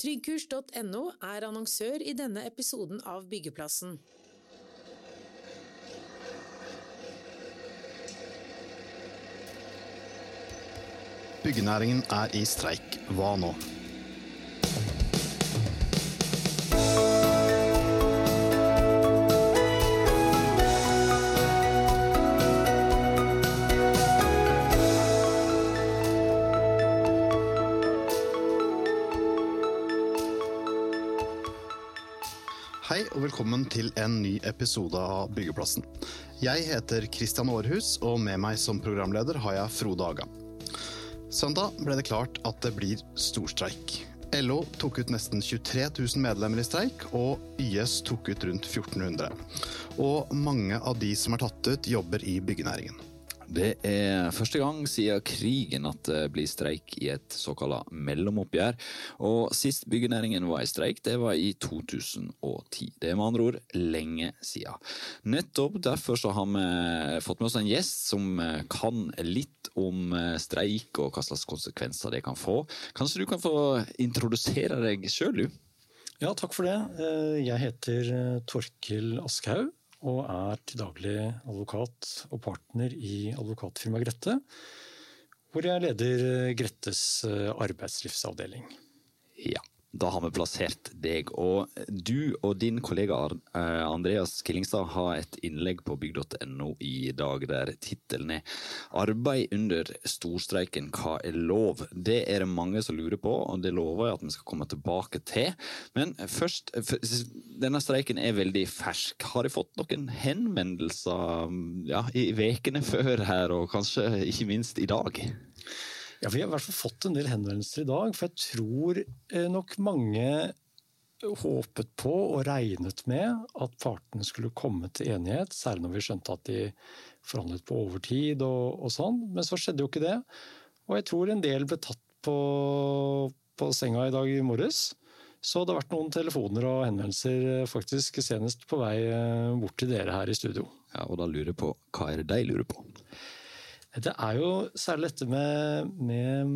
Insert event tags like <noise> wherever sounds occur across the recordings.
Tryggkurs.no er annonsør i denne episoden av Byggeplassen. Byggenæringen er i streik. Hva nå? Velkommen til en ny episode av Byggeplassen. Jeg heter Christian Aarhus, og med meg som programleder har jeg Frode Aga. Søndag ble det klart at det blir storstreik. LO tok ut nesten 23 000 medlemmer i streik, og YS tok ut rundt 1400. Og mange av de som er tatt ut, jobber i byggenæringen. Det er første gang siden krigen at det blir streik i et såkalt mellomoppgjør. Og sist byggenæringen var i streik, det var i 2010. Det er med andre ord lenge siden. Nettopp derfor så har vi fått med oss en gjest som kan litt om streik og hva slags konsekvenser det kan få. Kanskje du kan få introdusere deg sjøl, du? Ja, takk for det. Jeg heter Torkil Aschehoug og er til daglig advokat og partner i advokatfirmaet Grette, hvor jeg leder Grettes arbeidslivsavdeling. Da har vi plassert deg. Og du og din kollega Andreas Killingstad har et innlegg på bygg.no i dag der tittelen er 'Arbeid under storstreiken, hva er lov?' Det er det mange som lurer på, og det lover jeg at vi skal komme tilbake til. Men først, denne streiken er veldig fersk. Har de fått noen henvendelser ja, i ukene før her, og kanskje ikke minst i dag? Ja, Vi har i hvert fall fått en del henvendelser i dag, for jeg tror nok mange håpet på og regnet med at partene skulle komme til enighet, særlig når vi skjønte at de forhandlet på overtid og, og sånn. Men så skjedde jo ikke det. Og jeg tror en del ble tatt på, på senga i dag i morges. Så det har vært noen telefoner og henvendelser faktisk senest på vei bort til dere her i studio. Ja, Og da lurer jeg på, hva er det de lurer på? Det er jo særlig dette med, med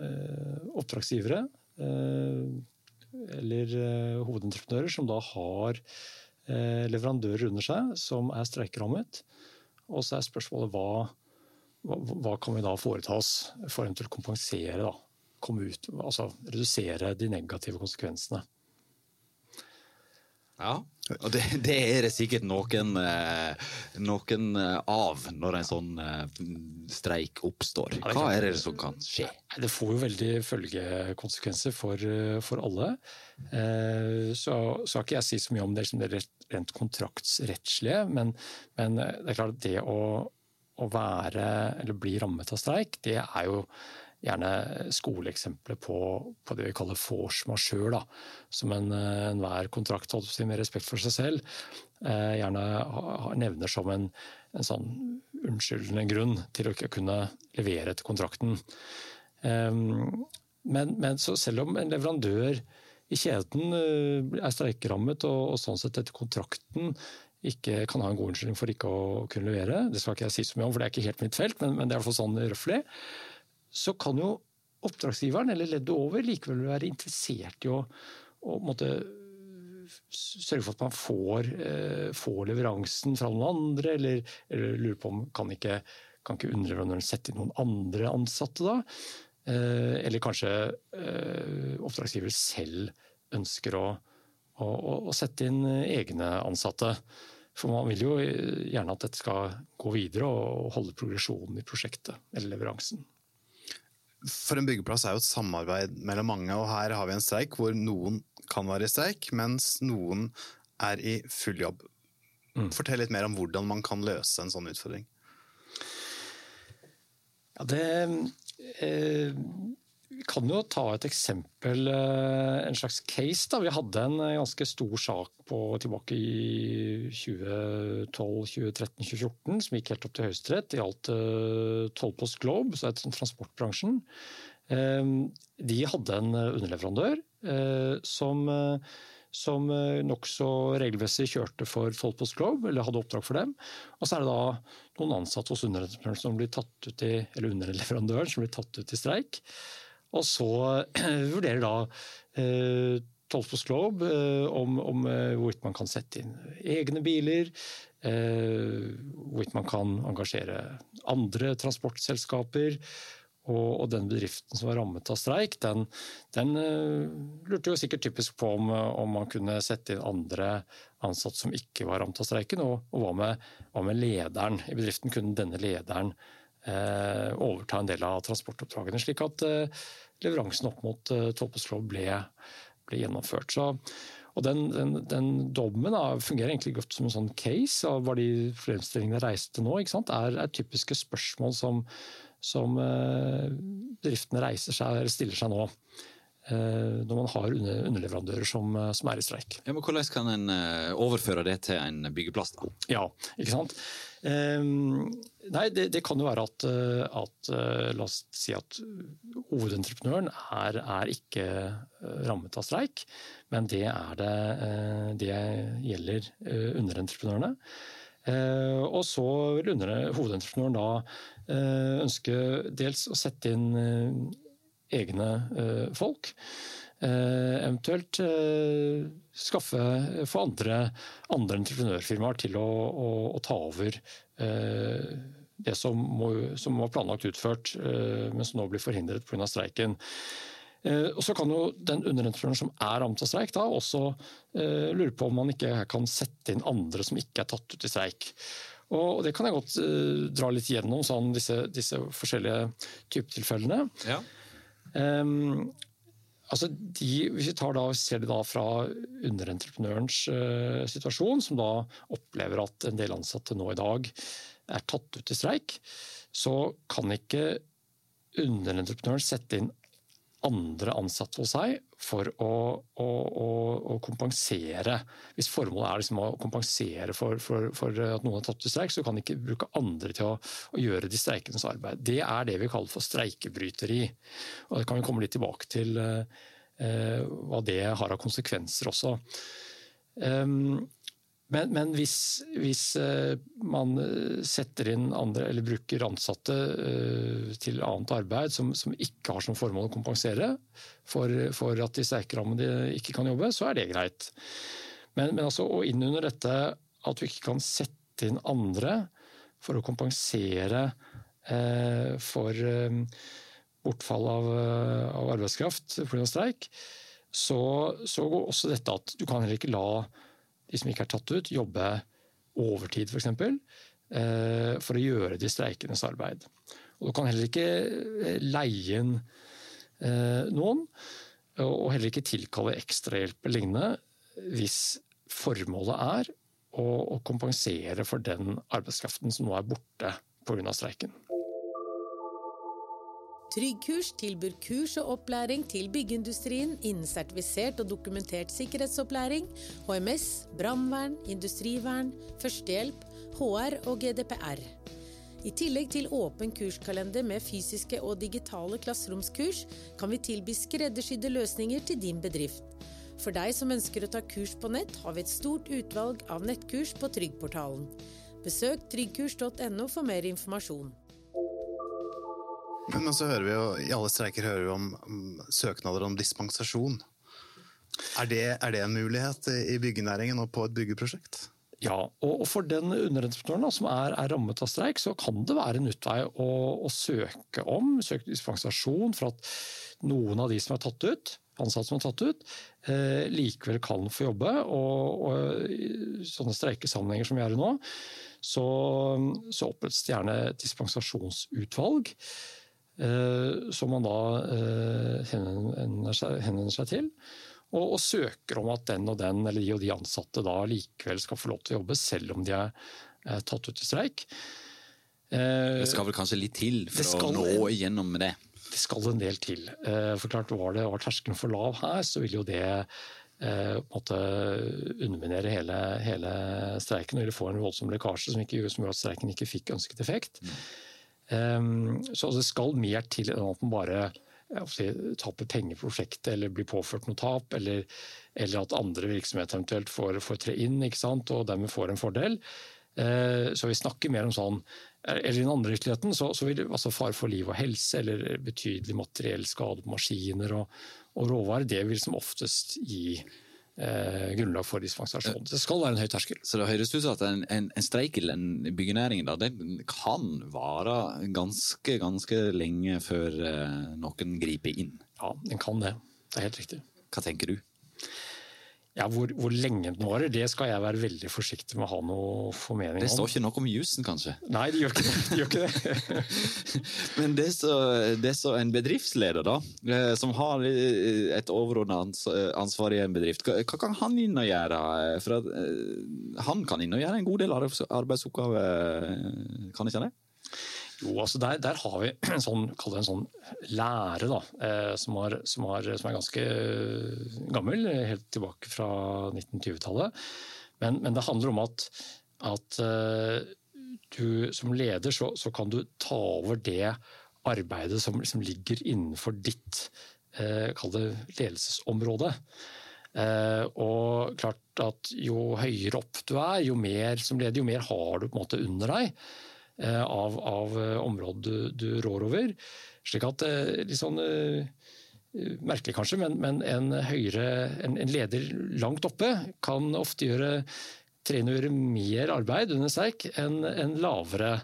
eh, oppdragsgivere. Eh, eller eh, hovedentreprenører som da har leverandører under seg som er streikerammet. Og så er spørsmålet hva, hva, hva, kan vi da foreta oss for eventuelt kompensere, da, komme ut, altså redusere de negative konsekvensene. Ja, og det, det, er det sikkert noen, noen av når en sånn streik oppstår. Hva er det som kan skje? Det får jo veldig følgekonsekvenser for, for alle. Så skal ikke jeg si så mye om det, det rent kontraktsrettslige, men, men, det er klart at det å, å være eller bli rammet av streik, det er jo gjerne skoleeksempler på, på, det vi kaller force majeure. Som enhver en kontrakt med respekt for seg selv eh, gjerne nevner som en, en, sånn unnskyldende grunn til å ikke kunne levere etter kontrakten. Um, men, men selv om en leverandør i kjeden er streikerammet og, og sånn sett etter kontrakten ikke kan ha en god unnskyldning for ikke å kunne levere, det skal ikke jeg si så mye om, for det er ikke helt mitt felt, men, men det er iallfall sånn røftlig så kan jo oppdragsgiveren eller leddet over likevel være interessert i å, å måtte sørge for at man får, eh, får, leveransen fra noen andre, eller, eller lurer på om kan ikke, kan ikke underleverandøren sette inn noen andre ansatte da? Eh, eller kanskje eh, oppdragsgiver selv ønsker å, å, å, sette inn egne ansatte. For man vil jo gjerne at dette skal gå videre og holde progresjonen i prosjektet eller leveransen. For en byggeplass er jo et samarbeid mellom mange, og her har vi en streik hvor noen kan være i streik, mens noen er i full jobb. Mm. Fortell litt mer om hvordan man kan løse en sånn utfordring. Ja, det eh, Vi kan jo ta et eksempel, eh, en slags case. Da. Vi hadde en ganske stor sak på, tilbake i 2012, 2013, 2014 som gikk helt opp til Høyesterett. Det gjaldt uh, Tollpost Globe, så er transportbransjen. Uh, de hadde en underleverandør som som nokså regelmessig kjørte for Tollpost Globe, eller hadde oppdrag for dem. Og så er det da noen ansatte hos underleverandøren som blir tatt ut i, eller underleverandøren som blir tatt ut i streik. Og så vurderer da eh, Tolfos Globe eh, om, om eh, hvorvidt man kan sette inn egne biler. Eh, hvorvidt man kan engasjere andre transportselskaper. Og, og, den bedriften som var rammet av streik, den, den lurte jo sikkert typisk på om, om, man kunne sette inn andre ansatte som ikke var rammet av streiken. Og, og hva, med, hva, med, lederen i bedriften? Kunne denne lederen overta en del av transportoppdragene, slik at uh, leveransen opp mot uh, Tolpeslov ble, ble gjennomført. Så, og den, den, den dommen da, fungerer egentlig godt som en sånn case av hva de fremstillingene reiste nå. Er, er, typiske spørsmål som, som bedriftene seg, eller stiller seg nå. Uh, når man har underleverandører som, uh, som, er i streik. Ja, men Hvordan kan en overføre det til en byggeplass? da? Ja, ikke sant? Nei, det, det, kan jo være at, at, La oss si at hovedentreprenøren er, er, ikke rammet av streik, men det, det, det gjelder underentreprenørene. Og så vil hovedentreprenøren da ønske dels å sette inn eh, egne eh, folk. Eventuelt skaffe få andre, andre entreprenørfirmaer til å, å, å, ta over det som, må, som, var planlagt utført, men som nå blir forhindret pga. streiken. Og så kan jo den underentreprenøren som er rammet av streik, da også lure på om man ikke kan sette inn andre som ikke er tatt ut i streik. Og det kan jeg godt dra litt gjennom, sånn, disse, disse, forskjellige typetilfellene. Ja. Um, altså de, hvis vi da, ser det da fra underentreprenørens uh, situasjon, som da opplever at en del ansatte nå i dag er tatt ut i streik, så kan ikke underentreprenøren sette inn andre ansatte hos seg for å, å, å, å kompensere. Hvis formålet er liksom å kompensere for, for, for, at noen har tatt til streik, så kan de ikke bruke andre til å, gjøre de streikendes arbeid. Det er det vi kaller for streikebryteri. Og Det kan vi komme litt tilbake til eh, hva det har av konsekvenser også. Um, men, men hvis, hvis, eh, man eh, setter inn andre, eller bruker ansatte eh, til annet arbeid som, som ikke har som formål å kompensere for, for at de streikerammede ikke kan jobbe, så er det greit. Men, men altså, og inn under dette at du ikke kan sette inn andre for å kompensere eh, for eh, bortfall av, av arbeidskraft pga. streik, så, så går også dette at du kan heller ikke la de som ikke er tatt ut, jobbe overtid f.eks. For, eksempel, for å gjøre de streikendes arbeid. Og Du kan heller ikke eh, leie inn eh, noen, og heller ikke tilkalle ekstrahjelp lignende, hvis formålet er å kompensere for den arbeidskraften som nå er borte pga. streiken. Tryggkurs tilbyr kurs og opplæring til byggeindustrien innen sertifisert og dokumentert sikkerhetsopplæring, HMS, brannvern, industrivern, førstehjelp, HR og GDPR. I tillegg til åpen kurskalender med fysiske og digitale klasseromskurs, kan vi tilby skreddersydde løsninger til din bedrift. For deg som ønsker å ta kurs på nett, har vi et stort utvalg av nettkurs på Tryggportalen. Besøk tryggkurs.no for mer informasjon. Men så hører vi jo, I alle streiker hører vi om, om søknader om dispensasjon. Er det, er det, en mulighet i byggenæringen og på et byggeprosjekt? Ja, og for den underentreprenøren som er, er, rammet av streik, så kan det være en utvei å, å, søke om søke dispensasjon for at noen av de som er tatt ut, ansatte som er tatt ut, eh, likevel kan få jobbe. Og, og i sånne streikesammenhenger som vi er i nå, så, så opprettes det gjerne dispensasjonsutvalg. Eh, som man da eh, henvender seg til. Og, og, søker om at den og den eller de og de ansatte da likevel skal få lov til å jobbe, selv om de er, er tatt ut i streik. Det skal vel kanskje litt til for skal, å nå igjennom med det? Det skal en del til. For klart Var det var terskelen for lav her, så vil jo det eh, underminere hele, hele streiken og få en voldsom lekkasje som, ikke, som gjør at streiken ikke fikk ønsket effekt. Mm. Ehm, så det skal mer til enn at man bare taper penger på prosjektet eller blir påført noe tap, eller, eller at andre virksomheter eventuelt får, får tre inn og dermed får en fordel. Ehm, så vi snakker mer om sånn eller i den andre ytterligheten, så, så vil altså fare for liv og helse eller betydelig materiell skade på maskiner og, og råvarer, det vil som oftest gi eh, grunnlag for dispensasjon. Det skal være en høy terskel. Så det høres ut som at en, en, en streik i byggenæringen da, den kan vare ganske, ganske lenge før eh, noen griper inn. Ja, den kan det. Det er helt riktig. Hva tenker du? Ja, hvor, hvor, lenge den varer, det skal jeg være veldig forsiktig med å ha noe formening om. Det står ikke noe om jusen, kanskje? Nei, det gjør ikke det. De gjør ikke det. <laughs> Men det som så, så, en bedriftsleder, da, eh, som har eh, et overordna ansvar i en bedrift, hva, kan han inn og gjøre? For at, eh, han kan inn og gjøre en god del arbeidsoppgaver, kan ikke han det? Jo, altså der, der, har vi <clears throat> en sånn, en sånn lære da, eh, som, har, som, har, som, er ganske eh, gammel, helt tilbake fra 1920-tallet. Men, men, det handler om at, at eh, du som leder så, så, kan du ta over det arbeidet som liksom ligger innenfor ditt eh, ledelsesområde. Eh, og klart at Jo høyere opp du er, jo mer som leder, jo mer har du på en måte under deg. Eh, av, av eh, området du, du, rår over. Slik at eh, litt sånn merkelig kanskje, men, men en, høyere, en, en, leder langt oppe kan ofte gjøre trene å gjøre mer arbeid under streik enn en lavere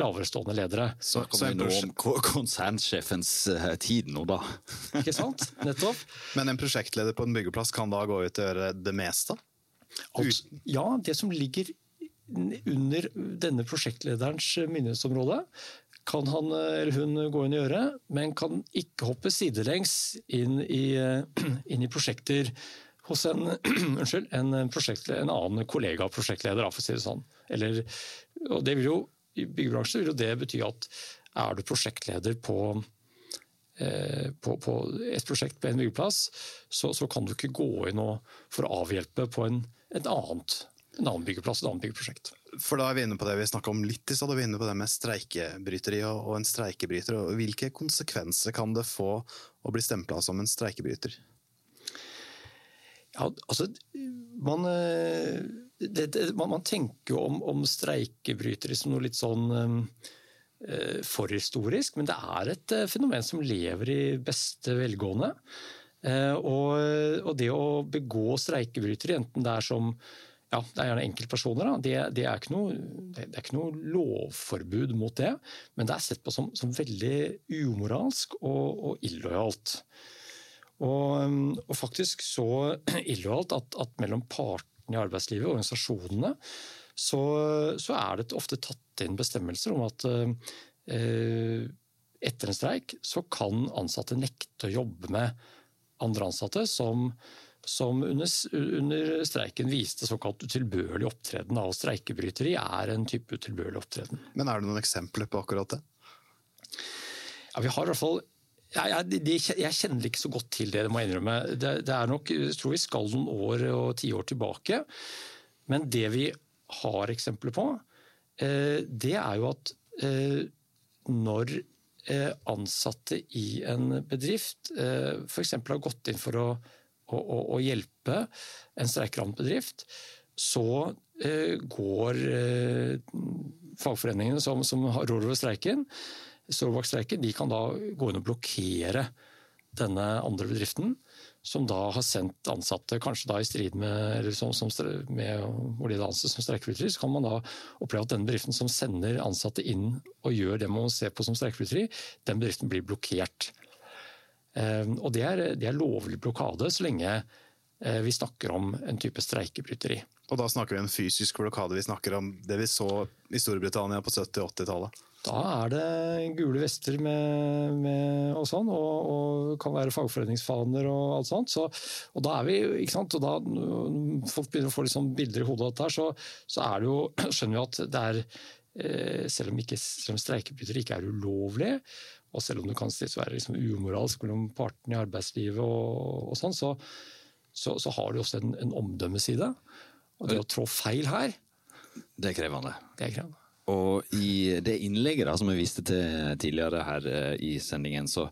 laverestående ledere. Så kommer vi nå om konsernsjefens tid nå, da. <laughs> Ikke sant? Nettopp. Men en prosjektleder på en byggeplass kan da gå ut og gjøre det meste? Altså, ja, det som ligger under denne prosjektlederens myndighetsområde kan han eller hun gå inn og gjøre, men kan ikke hoppe sidelengs inn i, <clears throat> inn i prosjekter hos en, <clears throat> unnskyld, en, en annen kollega prosjektleder, for å si det sånn. Eller, og det vil jo, I byggebransjen vil jo det bety at er du prosjektleder på, eh, på, på et prosjekt på en byggeplass, så, så, kan du ikke gå inn og, for å avhjelpe på en, et annet en annen byggeplass, et annet byggeprosjekt. For da er vi inne på det vi snakka om litt i stad, vi er inne på det med streikebryteri og, en streikebryter. og Hvilke konsekvenser kan det få å bli stempla som en streikebryter? Ja, altså, man, eh, det, det, man, man tenker jo om, om streikebrytere som noe litt sånn uh, forhistorisk, men det er et uh, fenomen som lever i beste velgående. Uh, og, og, det å begå streikebrytere, enten det er som ja, det er gjerne enkeltpersoner. Det, det, er noe, det, er ikke noe, lovforbud mot det, men det er sett på som, som veldig umoralsk og, og illojalt. Og, og, faktisk så <clears throat> illojalt at, at, mellom partene i arbeidslivet og organisasjonene så, så, er det ofte tatt inn bestemmelser om at eh, etter en streik så kan ansatte nekte å jobbe med andre ansatte som som under, under, streiken viste såkalt utilbørlig opptreden. av streikebryteri er en type utilbørlig opptreden. Men er det noen eksempler på akkurat det? Ja, vi har i hvert fall jeg, jeg, jeg, kjenner ikke så godt til det, det må jeg innrømme. Det, det, er nok, jeg tror vi skal noen år og tiår tilbake. Men det vi har eksempler på, eh, det er jo at eh, når eh, ansatte i en bedrift f.eks. har gått inn for å å, å, å hjelpe en streikerammet bedrift, så eh, går eh, fagforeningene som, som rår over streiken, står bak streiken, de kan da gå inn og blokkere denne andre bedriften, som da har sendt ansatte, kanskje da i strid med, eller som, som, med hvor de anses som streikebrytere, så kan man da oppleve at den bedriften som sender ansatte inn og gjør det man ser på som streikebryteri, den bedriften blir blokkert. Ehm, og det er, det er lovlig blokade så lenge eh, vi snakker om en type streikebryteri. Og da snakker vi om en fysisk blokade, vi snakker om det vi så i Storbritannia på 70- 80-tallet? Da er det gule vester med, med og sånn, og, og, kan være fagforeningsfaner og alt sånt. Så, og da er vi, ikke sant, og da folk begynner å få litt sånn bilder i hodet av dette, så, så er det jo, skjønner vi at det er eh, selv om, ikke, selv om streikebryteri ikke er ulovlig, og selv om det kan være liksom umoralsk mellom partene i arbeidslivet, og, og sånn, så, så, så, har du også en, en omdømmeside. Og det å trå feil her Det er krevende. Det er krevende. Og i det innlegget da, som jeg viste til tidligere her eh, i sendingen, så,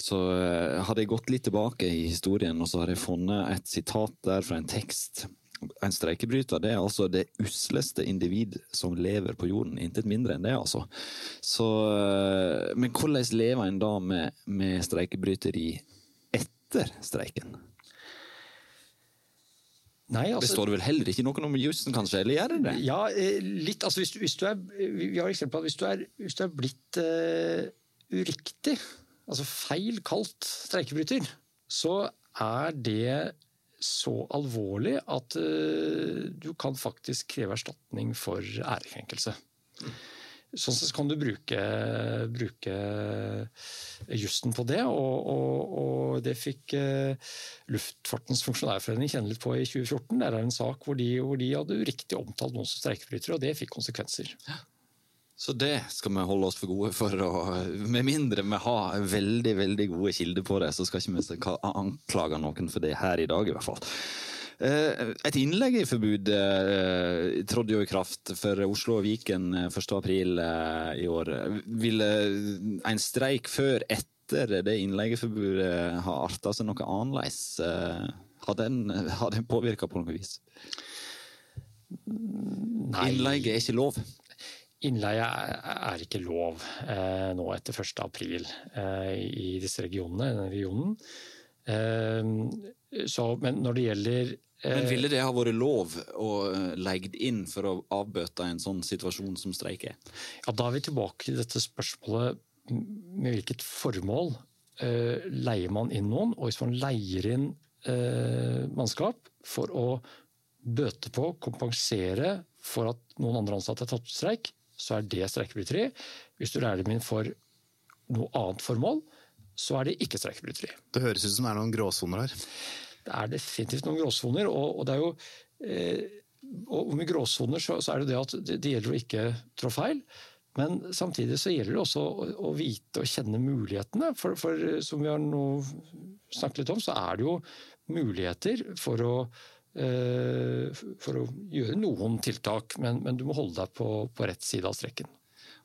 så uh, hadde jeg gått litt tilbake i historien, og så har jeg funnet et sitat der fra en tekst en streikebryter det er altså det usleste individ som lever på jorden. Intet mindre enn det, altså. Så, eh, men hvordan lever en da med, med streikebryteri etter streiken? Nei, altså, det står vel heller ikke noe om jussen, kanskje? Eller gjør det det? Ja, eh, litt. Altså, hvis, hvis du er, vi har eksempel på at hvis du er, hvis du er blitt uh, uriktig, altså feil kalt streikebryter, så er det så alvorlig at uh, du kan faktisk kreve erstatning for ærekrenkelse. Sånn sett kan du bruke, bruke jussen på det, og, og, og det fikk uh, Luftfartens funksjonærforening kjenne litt på i 2014. Der er en sak hvor de, hvor de hadde uriktig omtalt noen som streikebrytere, og det fikk konsekvenser. Så det skal vi holde oss for gode for. å, Med mindre vi har veldig veldig gode kilder på det, så skal ikke vi anklage noen for det her i dag, i hvert fall. Eh, et innleggeforbud eh, trådte jo i kraft for Oslo og Viken 1.4 eh, i år. Ville en streik før etter det innleggeforbudet ha arta seg noe annerledes? Har den, har den påvirka på noe vis? Nei. Innleie er ikke lov? Innleie er ikke lov eh, nå etter 1. april eh, i disse regionene. denne regionen. Eh, så, men når det gjelder men Ville det ha vært lov å leid inn for å avbøte en sånn situasjon som streik er? Ja, Da er vi tilbake til dette spørsmålet med hvilket formål eh, leier man inn noen? Og hvis man leier inn eh, mannskap for å bøte på, kompensere for at noen andre ansatte har tatt streik, så er det streikebryteri. Hvis du lærer dem inn for noe annet formål, så er det ikke streikebryteri. Det høres ut som det er noen gråsoner her. Det er definitivt noen gråsoner. Og, og, det er jo eh, og med gråsoner så, så, er det det at det, det, gjelder å ikke trå feil. Men samtidig så gjelder det også å, å vite og kjenne mulighetene. For, for, som vi har nå snakket litt om, så er det jo muligheter for å, for å gjøre noen tiltak. Men, men, du må holde deg på, på rett side av streken.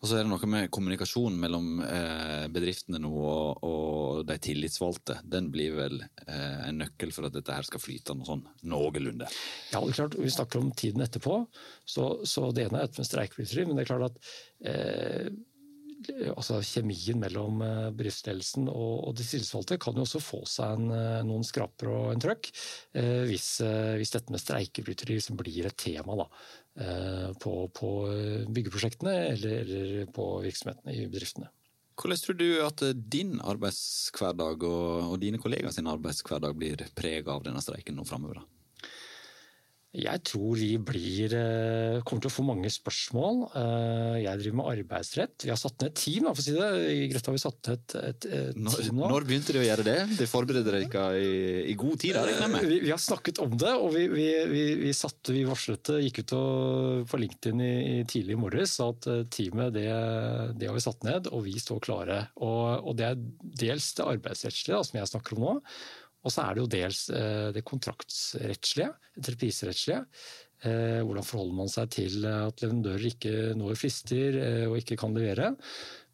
Og så er det noe med kommunikasjonen mellom eh, bedriftene nå og, og, de tillitsvalgte. Den blir vel eh, en nøkkel for at dette her skal flyte noe sånn noenlunde? Ja, det er klart, Vi snakker om tiden etterpå. Så, så det ene er dette med streikebryteri. Men det er klart at eh, altså kjemien mellom eh, bedriftsledelsen og, og de tillitsvalgte kan jo også få seg en, eh, noen skraper og en trøkk eh, hvis, hvis, dette med streikebryteri liksom blir et tema da, på, på, byggeprosjektene eller, eller, på virksomhetene i bedriftene. Hvordan tror du at din arbeidshverdag og, og dine kollegaer sin arbeidshverdag blir preget av denne streiken nå framover? Jeg tror vi blir, eh, kommer til å få mange spørsmål. Eh, jeg driver med arbeidsrett. Vi har satt ned et team. For å si det. I Grøtta har vi satt ned et, et, et når, team nå. Når begynte dere å gjøre det? Det forbereder dere i, i god tid? Vi, vi, har snakket om det, og vi, vi, vi satte, vi varslet det. Gikk ut og, på LinkedIn i, i tidlig i morges at eh, teamet det, det, har vi satt ned, og vi står klare. Og, og det er dels det arbeidsrettslige, som jeg snakker om nå. Og så er det jo dels eh, det kontraktsrettslige, entrepriserettslige. Eh, hvordan forholder man seg til at leverandører ikke når frister eh, og ikke kan levere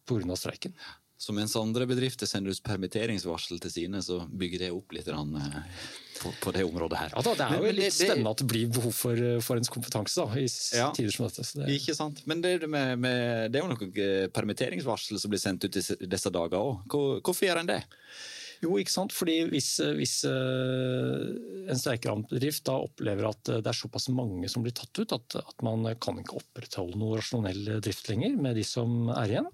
pga. streiken. Så mens andre bedrifter sender ut permitteringsvarsel til sine, så bygger det opp litt på, på det området her. Ja da, Det er jo litt spennende at det blir behov for, for ens kompetanse da, i ja, tider som dette. Det... Ikke sant. Men det, med, med, det er jo noe permitteringsvarsel som blir sendt ut i disse dager òg. Hvorfor gjør en det? Jo, ikke sant. Fordi hvis, hvis eh, en streikerammet bedrift da opplever at det er såpass mange som blir tatt ut, at, at man kan ikke opprettholde noe rasjonell drift lenger med de som er igjen,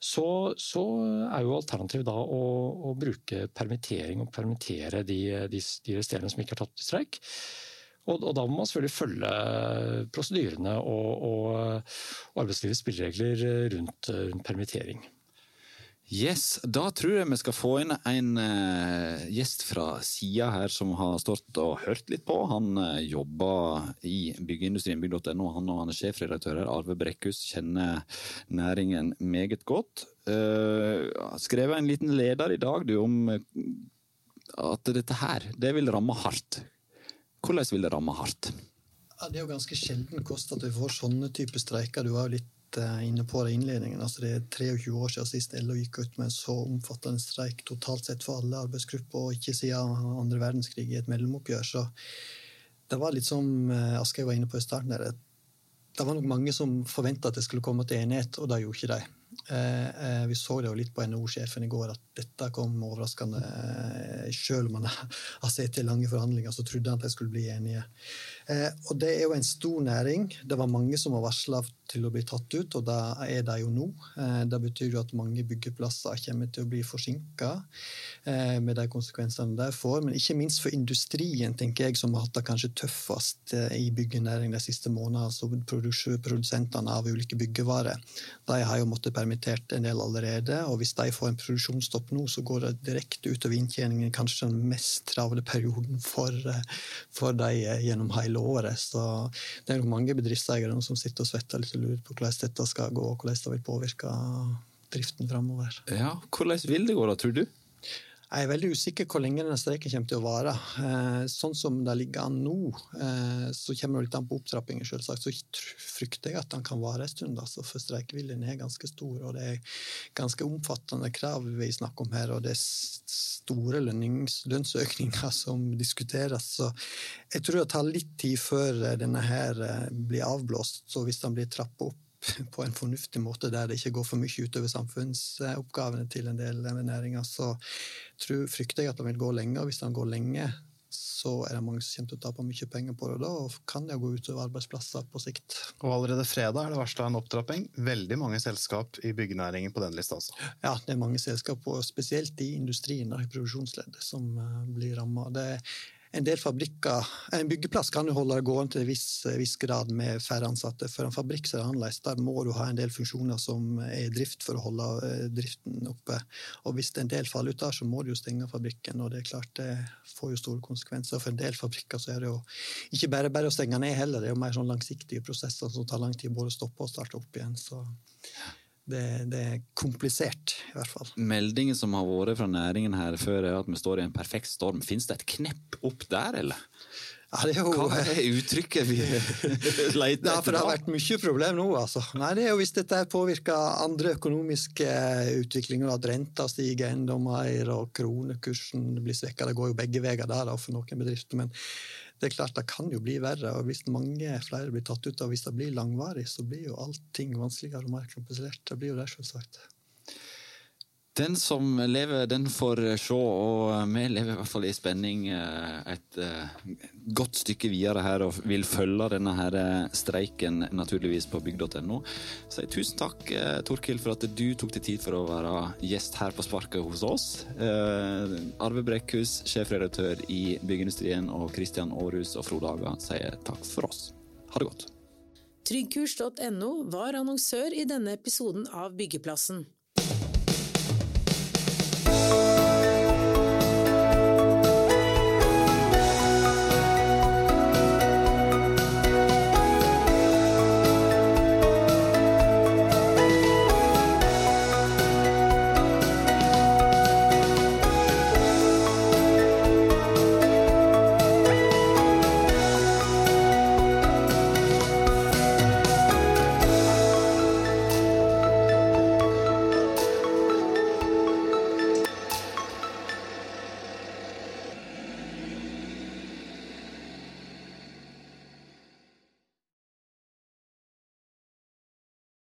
så, så er jo alternativet da å, å, bruke permittering og permittere de, de, de resterende som ikke er tatt i streik. Og, og, da må man selvfølgelig følge prosedyrene og, og arbeidslivets spilleregler rundt, rundt permittering. Yes, Da tror jeg vi skal få inn en uh, gjest fra sida her som har stått og hørt litt på. Han uh, jobber i byggeindustrien bygg.no. Han, og han er sjefredaktør her. Arve Brekkhus kjenner næringen meget godt. Uh, skrevet en liten leder i dag du, om at dette her, det vil ramme hardt. Hvordan vil det ramme hardt? Ja, det er jo ganske sjelden kost at vi får sånne typer streiker. Du var jo litt Eh, inne på det i innledningen. Altså det er 23 år siden sist LO gikk ut med en så omfattende streik totalt sett for alle arbeidsgrupper, og ikke siden andre verdenskrig i et mellomoppgjør. Så det var litt som Aschehoug var inne på i starten. Der. Det var nok mange som forventa at det skulle komme til enighet, og det gjorde ikke de. Eh, vi så det jo litt på NHO-sjefen i går, at dette kom overraskende. Selv om man <laughs> har sett til lange forhandlinger, så trodde han at de skulle bli enige. Og det er jo en stor næring. Det var mange som var varsla til å bli tatt ut, og det er de jo nå. Eh, det betyr jo at mange byggeplasser kommer til å bli forsinka eh, med de konsekvensene det får. Men ikke minst for industrien, tenker jeg, som har hatt det kanskje tøffest eh, i byggenæringen de siste månedene. Altså produsentene av ulike byggevarer. De har jo måttet permittert en del allerede. Og hvis de får en produksjonsstopp nå, så går det direkte utover inntjeningen kanskje den mest travle perioden for, for de gjennom hele året. Så det er nok mange bedriftseiere som sitter og svetter litt og lurer på hvordan dette skal gå, og hvordan det vil påvirke driften framover. Ja, hvordan vil det gå, da, tror du? Jeg er veldig usikker hvor lenge denne streiken kommer til å vare. Eh, sånn som det ligger an nå, eh, så kommer det litt an på opptrappingen, selvsagt. Så frykter jeg at den kan vare en stund. Altså, for streikeviljen er ganske stor, og det er ganske omfattende krav vi snakker om her. Og det er store lønnsøkninger som diskuteres. Så jeg tror det tar litt tid før denne her eh, blir avblåst. Så hvis den blir trappa opp <laughs> på en fornuftig måte, der det ikke går for mye utover samfunnsoppgavene til en del næringer, så tror, frykter jeg at den vil gå lenge. Og hvis den går lenge, så er det mange som kommer til å tape mye penger på det. Da og kan det gå utover arbeidsplasser på sikt. Og Allerede fredag er det varsla en opptrapping. Veldig mange selskap i byggenæringen på den lista. Altså. Ja, det er mange selskap, og spesielt i industrien i produksjonsleddet, som eh, blir ramma en del fabrikker En byggeplass kan jo holde det gående til en viss, viss, grad med færre ansatte. For en fabrikk så er det annerledes. Der må du ha en del funksjoner som er i drift for å holde eh, driften oppe. Og hvis en del faller ut der, så må du jo stenge fabrikken. Og det er klart det får jo store konsekvenser. For en del fabrikker så er det jo ikke bare bare å stenge ned heller, det er jo mer sånn langsiktige prosesser som tar lang tid både å stoppe og starte opp igjen. Så det, det, er komplisert, i hvert fall. Meldingen som har vært fra næringen her før, er at vi står i en perfekt storm. Fins det et knepp opp der, eller? Ja, det er jo... Hva er uttrykket vi <laughs> leter etter? Ja, for det har vært mye problem nå, altså. Nei, det er jo hvis dette påvirker andre økonomiske utviklinger, at renta stiger enda mer og kronekursen blir svekka. Det går jo begge veier der da, for noen bedrifter. Men det er klart det kan jo bli verre. og Hvis mange flere blir tatt ut, og hvis det blir langvarig, så blir jo allting vanskeligere og mer komplisert. Det blir jo det, selvsagt. Den som lever, den får se, og vi lever i hvert fall i spenning eh, et eh, godt stykke videre her og vil følge denne her eh, streiken naturligvis på bygg.no. Si tusen takk, Torkil, for at du tok deg tid for å være gjest her på Sparket hos oss. Arve Brekkhus, sjefredaktør i Byggeindustrien, og Kristian Aarhus og Frode Haga sier takk for oss. Ha det godt. Tryggkurs.no var annonsør i denne episoden av Byggeplassen.